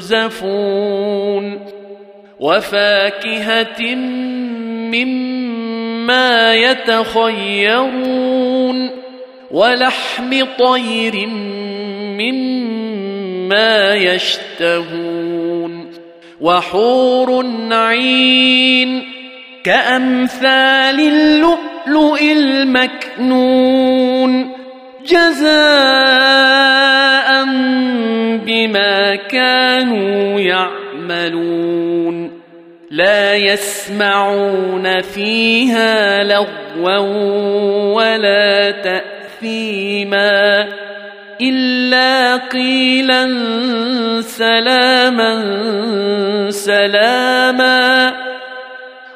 ينزفون وفاكهة مما يتخيرون ولحم طير مما يشتهون وحور عين كأمثال اللؤلؤ المكنون جزاء بما كانوا يعملون. لا يسمعون فيها لغوا ولا تأثيما إلا قيلا سلاما سلاما.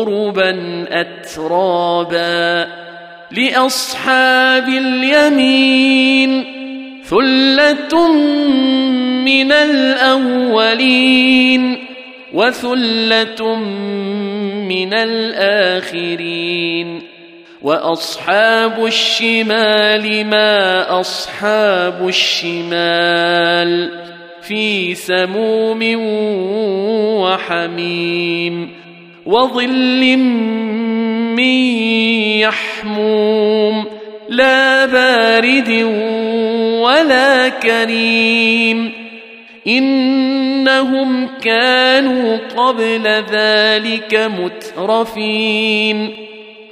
عربا اترابا لأصحاب اليمين ثلة من الأولين وثلة من الآخرين وأصحاب الشمال ما أصحاب الشمال في سموم وحميم وظل من يحموم لا بارد ولا كريم. إنهم كانوا قبل ذلك مترفين.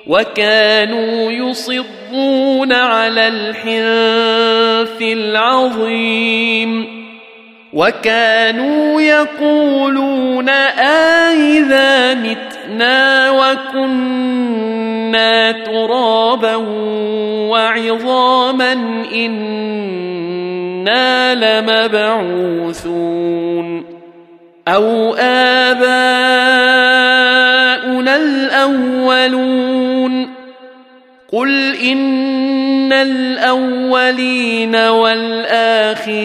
وكانوا يصرون على الحنث العظيم. وكانوا يقولون أإذا متنا وكنا ترابا وعظاما إنا لمبعوثون أو آباؤنا الأولون قل إن الأولين والآخرين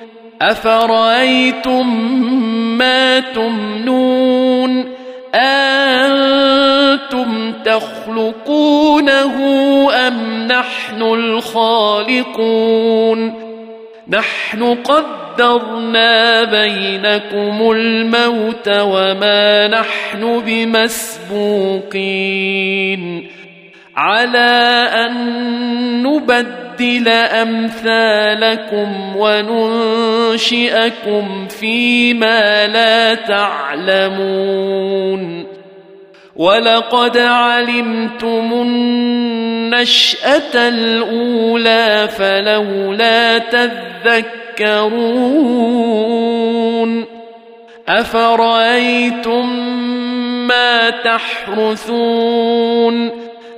أفرأيتم ما تمنون أنتم تخلقونه أم نحن الخالقون نحن قدرنا بينكم الموت وما نحن بمسبوقين على أن نبدل امثالكم وننشئكم فيما لا تعلمون ولقد علمتم النشاه الاولى فلولا تذكرون افرايتم ما تحرثون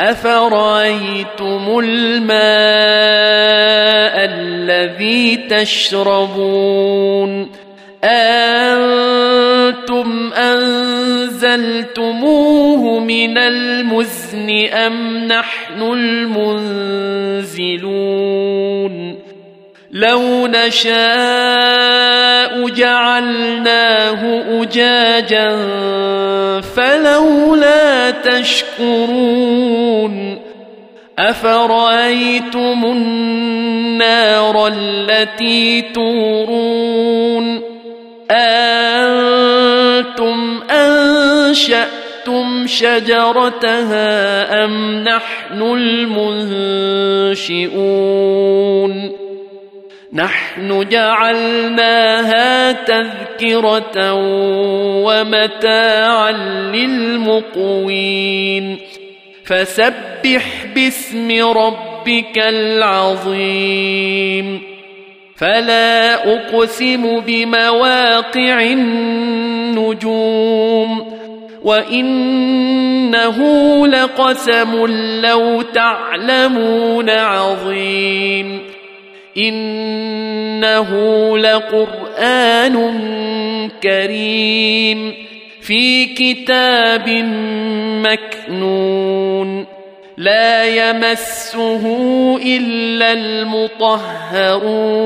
أفرأيتم الماء الذي تشربون؟ أنتم أنزلتموه من المزن أم نحن المنزلون؟ لو نشاء جعلناه أجاجا فلولا تشكرون أفرأيتم النار التي تورون أنتم أنشأتم شجرتها أم نحن المنشئون نحن جعلناها تذكرة ومتاعا للمقوين. فسبح باسم ربك العظيم. فلا أقسم بمواقع النجوم. وإنه لقسم لو تعلمون عظيم. إنه لقرآن كريم في كتاب مكنون لا يمسه إلا المطهرون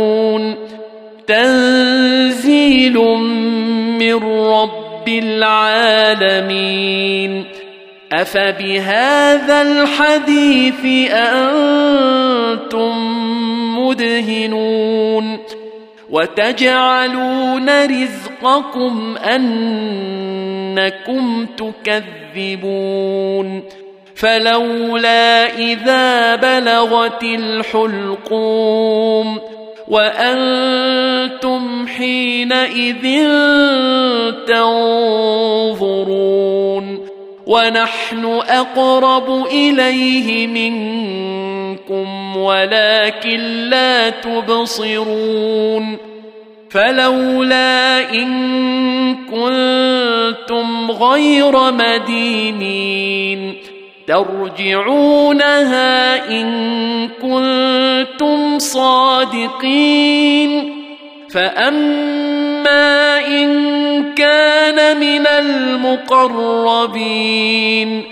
تنزيل من رب العالمين أفبهذا الحديث أنتم مدهنون. وتجعلون رزقكم أنكم تكذبون. فلولا إذا بلغت الحلقوم. وأنتم حينئذ تنظرون. ونحن أقرب إليه منكم. ولكن لا تبصرون فلولا إن كنتم غير مدينين ترجعونها إن كنتم صادقين فأما إن كان من المقربين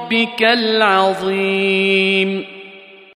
ربك العظيم.